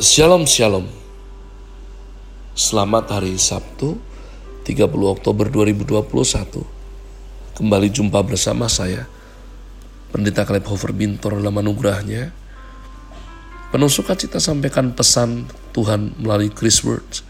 Shalom Shalom. Selamat hari Sabtu 30 Oktober 2021 Kembali jumpa bersama saya Pendeta Kaleb Hofer Bintor dalam anugerahnya. Penuh sukacita sampaikan pesan Tuhan melalui Chris Words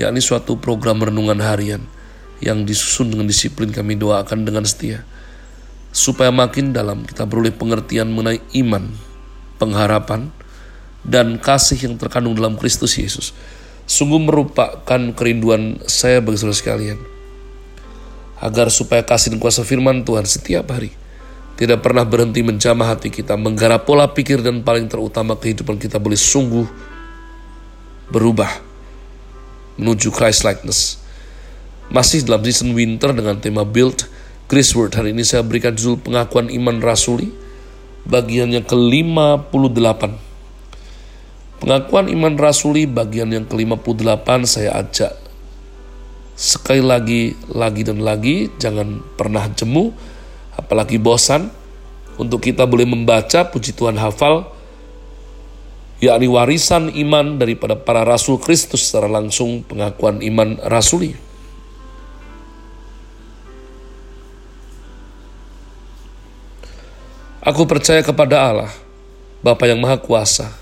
yakni suatu program renungan harian yang disusun dengan disiplin kami doakan dengan setia supaya makin dalam kita beroleh pengertian mengenai iman, pengharapan, dan kasih yang terkandung dalam Kristus Yesus sungguh merupakan kerinduan saya bagi saudara sekalian. Agar supaya kasih dan kuasa firman Tuhan setiap hari tidak pernah berhenti menjamah hati kita, menggarap pola pikir dan paling terutama kehidupan kita boleh sungguh berubah menuju Christ likeness. Masih dalam season winter dengan tema build Chris Word hari ini saya berikan judul pengakuan iman rasuli bagian yang ke-58 Pengakuan iman rasuli bagian yang ke-58 saya ajak. Sekali lagi, lagi dan lagi, jangan pernah jemu, apalagi bosan, untuk kita boleh membaca puji Tuhan hafal, yakni warisan iman daripada para rasul Kristus secara langsung pengakuan iman rasuli. Aku percaya kepada Allah, Bapa yang Maha Kuasa,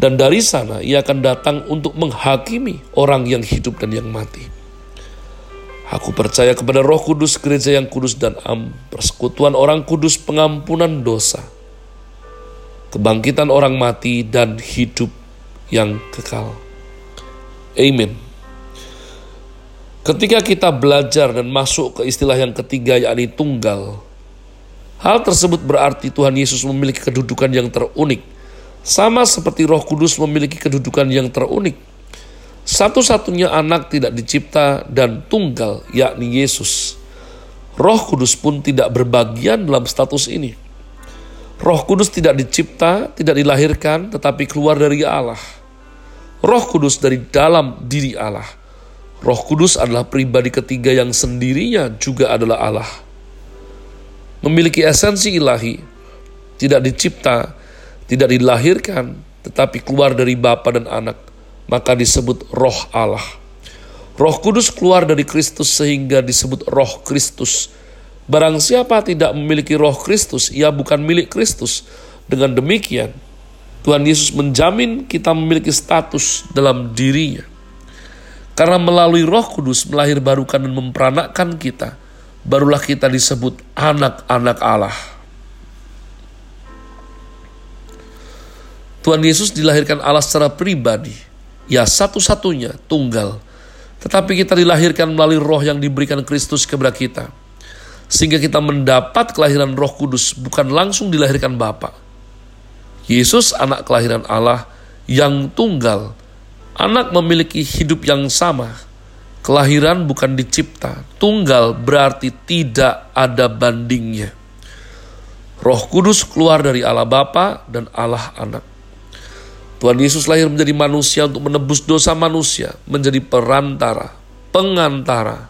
dan dari sana ia akan datang untuk menghakimi orang yang hidup dan yang mati. Aku percaya kepada roh kudus, gereja yang kudus dan am, persekutuan orang kudus, pengampunan dosa, kebangkitan orang mati dan hidup yang kekal. Amin. Ketika kita belajar dan masuk ke istilah yang ketiga yakni tunggal, hal tersebut berarti Tuhan Yesus memiliki kedudukan yang terunik sama seperti Roh Kudus memiliki kedudukan yang terunik. Satu-satunya anak tidak dicipta dan tunggal, yakni Yesus. Roh Kudus pun tidak berbagian dalam status ini. Roh Kudus tidak dicipta, tidak dilahirkan, tetapi keluar dari Allah. Roh Kudus dari dalam diri Allah. Roh Kudus adalah pribadi ketiga yang sendirinya juga adalah Allah. Memiliki esensi ilahi, tidak dicipta, tidak dilahirkan, tetapi keluar dari Bapa dan Anak, maka disebut Roh Allah. Roh Kudus keluar dari Kristus sehingga disebut Roh Kristus. Barang siapa tidak memiliki Roh Kristus, ia bukan milik Kristus. Dengan demikian, Tuhan Yesus menjamin kita memiliki status dalam dirinya. Karena melalui Roh Kudus melahirbarukan dan memperanakkan kita, barulah kita disebut anak-anak Allah. Tuhan Yesus dilahirkan Allah secara pribadi, ya satu-satunya, tunggal. Tetapi kita dilahirkan melalui roh yang diberikan Kristus kepada kita. Sehingga kita mendapat kelahiran roh kudus, bukan langsung dilahirkan Bapa. Yesus anak kelahiran Allah yang tunggal. Anak memiliki hidup yang sama. Kelahiran bukan dicipta. Tunggal berarti tidak ada bandingnya. Roh Kudus keluar dari Allah Bapa dan Allah Anak. Tuhan Yesus lahir menjadi manusia untuk menebus dosa manusia, menjadi perantara, pengantara.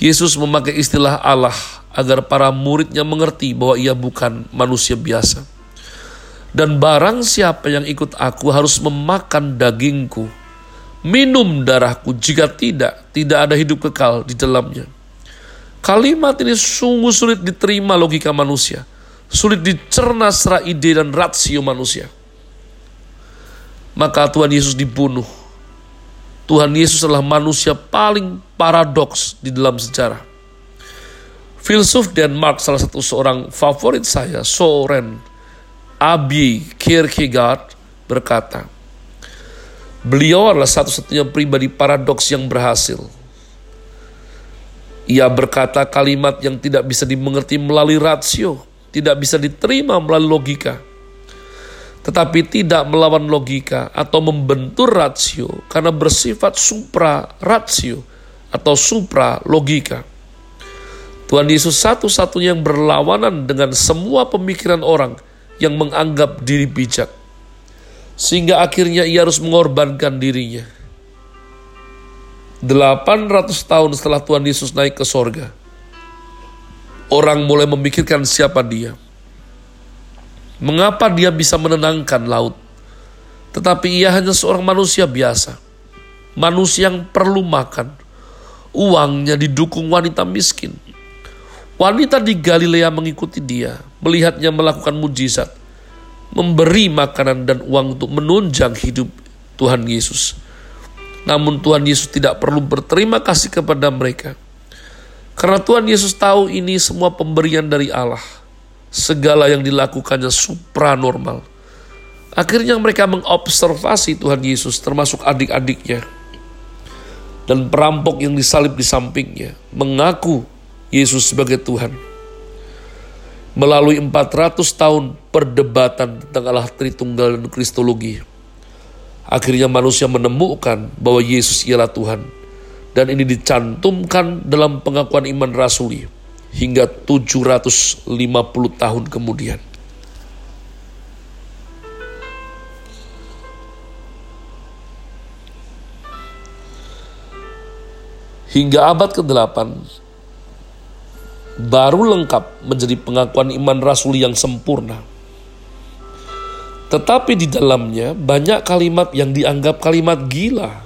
Yesus memakai istilah Allah agar para muridnya mengerti bahwa ia bukan manusia biasa. Dan barang siapa yang ikut aku harus memakan dagingku, minum darahku, jika tidak, tidak ada hidup kekal di dalamnya. Kalimat ini sungguh sulit diterima logika manusia, sulit dicerna secara ide dan rasio manusia maka Tuhan Yesus dibunuh. Tuhan Yesus adalah manusia paling paradoks di dalam sejarah. Filsuf Denmark salah satu seorang favorit saya, Soren Abi Kierkegaard berkata, beliau adalah satu-satunya pribadi paradoks yang berhasil. Ia berkata kalimat yang tidak bisa dimengerti melalui rasio, tidak bisa diterima melalui logika tetapi tidak melawan logika atau membentur rasio karena bersifat supra rasio atau supra logika. Tuhan Yesus satu-satunya yang berlawanan dengan semua pemikiran orang yang menganggap diri bijak. Sehingga akhirnya ia harus mengorbankan dirinya. 800 tahun setelah Tuhan Yesus naik ke sorga, orang mulai memikirkan siapa dia. Mengapa dia bisa menenangkan laut? Tetapi ia hanya seorang manusia biasa. Manusia yang perlu makan. Uangnya didukung wanita miskin Wanita di Galilea mengikuti dia, melihatnya melakukan mujizat, memberi makanan dan uang untuk menunjang hidup Tuhan Yesus. Namun Tuhan Yesus tidak perlu berterima kasih kepada mereka. Karena Tuhan Yesus tahu ini semua pemberian dari Allah. Segala yang dilakukannya supranormal. Akhirnya mereka mengobservasi Tuhan Yesus termasuk adik-adiknya. Dan perampok yang disalib di sampingnya mengaku Yesus sebagai Tuhan. Melalui 400 tahun perdebatan tentang Allah Tritunggal dan Kristologi, akhirnya manusia menemukan bahwa Yesus ialah Tuhan. Dan ini dicantumkan dalam pengakuan iman rasuli hingga 750 tahun kemudian. Hingga abad ke-8, baru lengkap menjadi pengakuan iman rasuli yang sempurna. Tetapi di dalamnya banyak kalimat yang dianggap kalimat gila.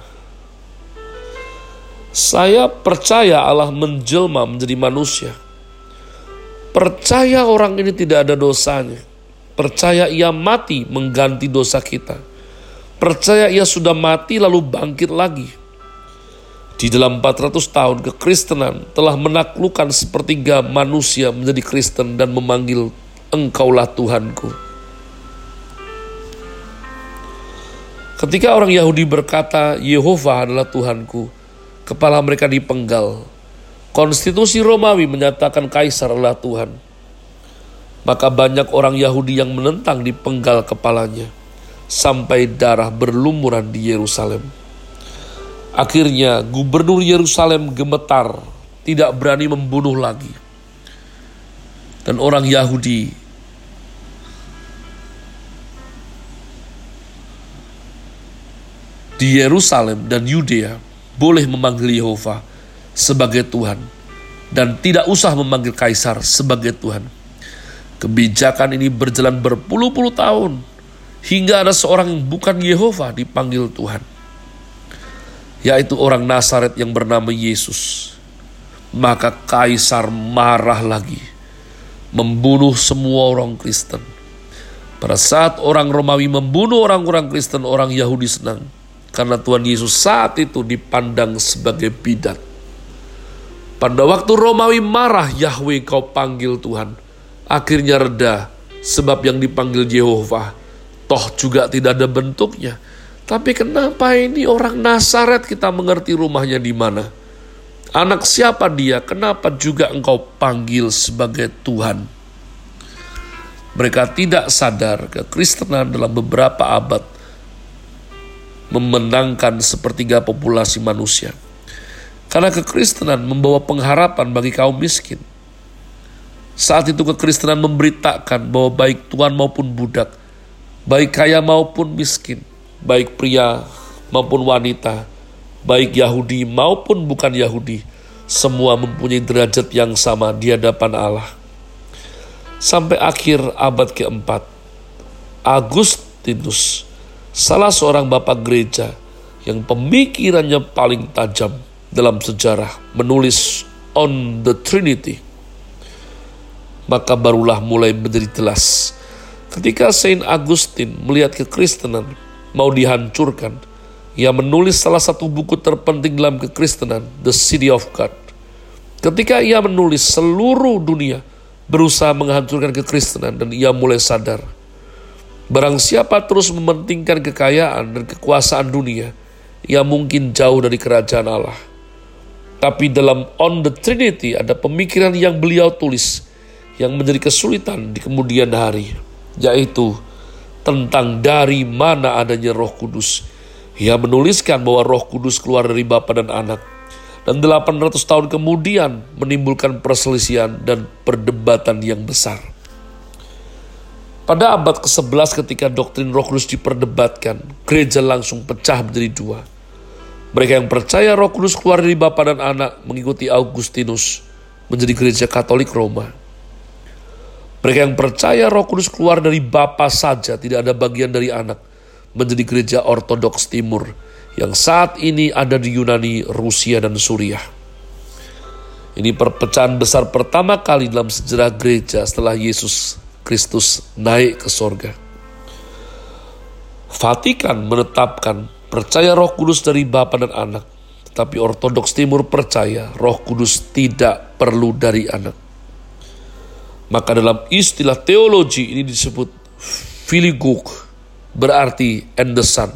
Saya percaya Allah menjelma menjadi manusia. Percaya orang ini tidak ada dosanya. Percaya ia mati mengganti dosa kita. Percaya ia sudah mati lalu bangkit lagi di dalam 400 tahun kekristenan telah menaklukkan sepertiga manusia menjadi Kristen dan memanggil engkaulah Tuhanku. Ketika orang Yahudi berkata Yehova adalah Tuhanku, kepala mereka dipenggal. Konstitusi Romawi menyatakan Kaisar adalah Tuhan. Maka banyak orang Yahudi yang menentang dipenggal kepalanya sampai darah berlumuran di Yerusalem. Akhirnya gubernur Yerusalem gemetar, tidak berani membunuh lagi. Dan orang Yahudi di Yerusalem dan Yudea boleh memanggil Yehova sebagai Tuhan dan tidak usah memanggil kaisar sebagai Tuhan. Kebijakan ini berjalan berpuluh-puluh tahun hingga ada seorang yang bukan Yehova dipanggil Tuhan yaitu orang Nazaret yang bernama Yesus. Maka kaisar marah lagi, membunuh semua orang Kristen. Pada saat orang Romawi membunuh orang-orang Kristen, orang Yahudi senang. Karena Tuhan Yesus saat itu dipandang sebagai bidat. Pada waktu Romawi marah, Yahweh kau panggil Tuhan. Akhirnya reda, sebab yang dipanggil Yehova, toh juga tidak ada bentuknya tapi kenapa ini orang Nasaret kita mengerti rumahnya di mana? Anak siapa dia? Kenapa juga engkau panggil sebagai Tuhan? Mereka tidak sadar kekristenan dalam beberapa abad memenangkan sepertiga populasi manusia. Karena kekristenan membawa pengharapan bagi kaum miskin. Saat itu kekristenan memberitakan bahwa baik tuan maupun budak, baik kaya maupun miskin, baik pria maupun wanita, baik Yahudi maupun bukan Yahudi, semua mempunyai derajat yang sama di hadapan Allah. Sampai akhir abad keempat, Agustinus, salah seorang bapak gereja yang pemikirannya paling tajam dalam sejarah, menulis on the Trinity. Maka barulah mulai menjadi jelas ketika Saint Augustine melihat kekristenan mau dihancurkan. Ia menulis salah satu buku terpenting dalam kekristenan, The City of God. Ketika ia menulis, seluruh dunia berusaha menghancurkan kekristenan dan ia mulai sadar. Barang siapa terus mementingkan kekayaan dan kekuasaan dunia, ia mungkin jauh dari kerajaan Allah. Tapi dalam On the Trinity ada pemikiran yang beliau tulis yang menjadi kesulitan di kemudian hari, yaitu tentang dari mana adanya Roh Kudus. Ia menuliskan bahwa Roh Kudus keluar dari Bapa dan Anak. Dan 800 tahun kemudian menimbulkan perselisihan dan perdebatan yang besar. Pada abad ke-11 ketika doktrin Roh Kudus diperdebatkan, gereja langsung pecah menjadi dua. Mereka yang percaya Roh Kudus keluar dari Bapa dan Anak mengikuti Augustinus menjadi gereja Katolik Roma mereka yang percaya roh kudus keluar dari Bapa saja, tidak ada bagian dari anak, menjadi gereja ortodoks timur, yang saat ini ada di Yunani, Rusia, dan Suriah. Ini perpecahan besar pertama kali dalam sejarah gereja setelah Yesus Kristus naik ke sorga. Vatikan menetapkan percaya roh kudus dari Bapa dan anak, tetapi ortodoks timur percaya roh kudus tidak perlu dari anak. Maka dalam istilah teologi ini disebut filiguk, berarti and the son.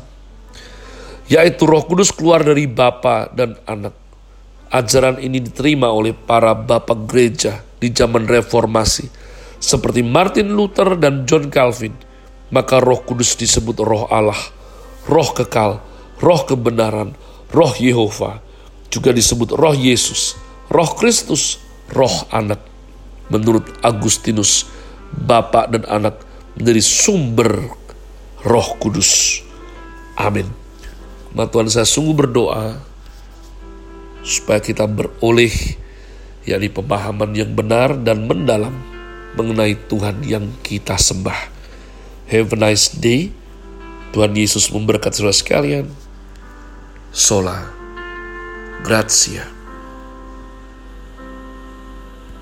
Yaitu roh kudus keluar dari Bapa dan anak. Ajaran ini diterima oleh para bapak gereja di zaman reformasi. Seperti Martin Luther dan John Calvin. Maka roh kudus disebut roh Allah, roh kekal, roh kebenaran, roh Yehova. Juga disebut roh Yesus, roh Kristus, roh anak menurut Agustinus, Bapak dan Anak menjadi sumber Roh Kudus. Amin. Nah, Tuhan saya sungguh berdoa supaya kita beroleh yakni pemahaman yang benar dan mendalam mengenai Tuhan yang kita sembah. Have a nice day. Tuhan Yesus memberkati saudara sekalian. Sola. Grazie.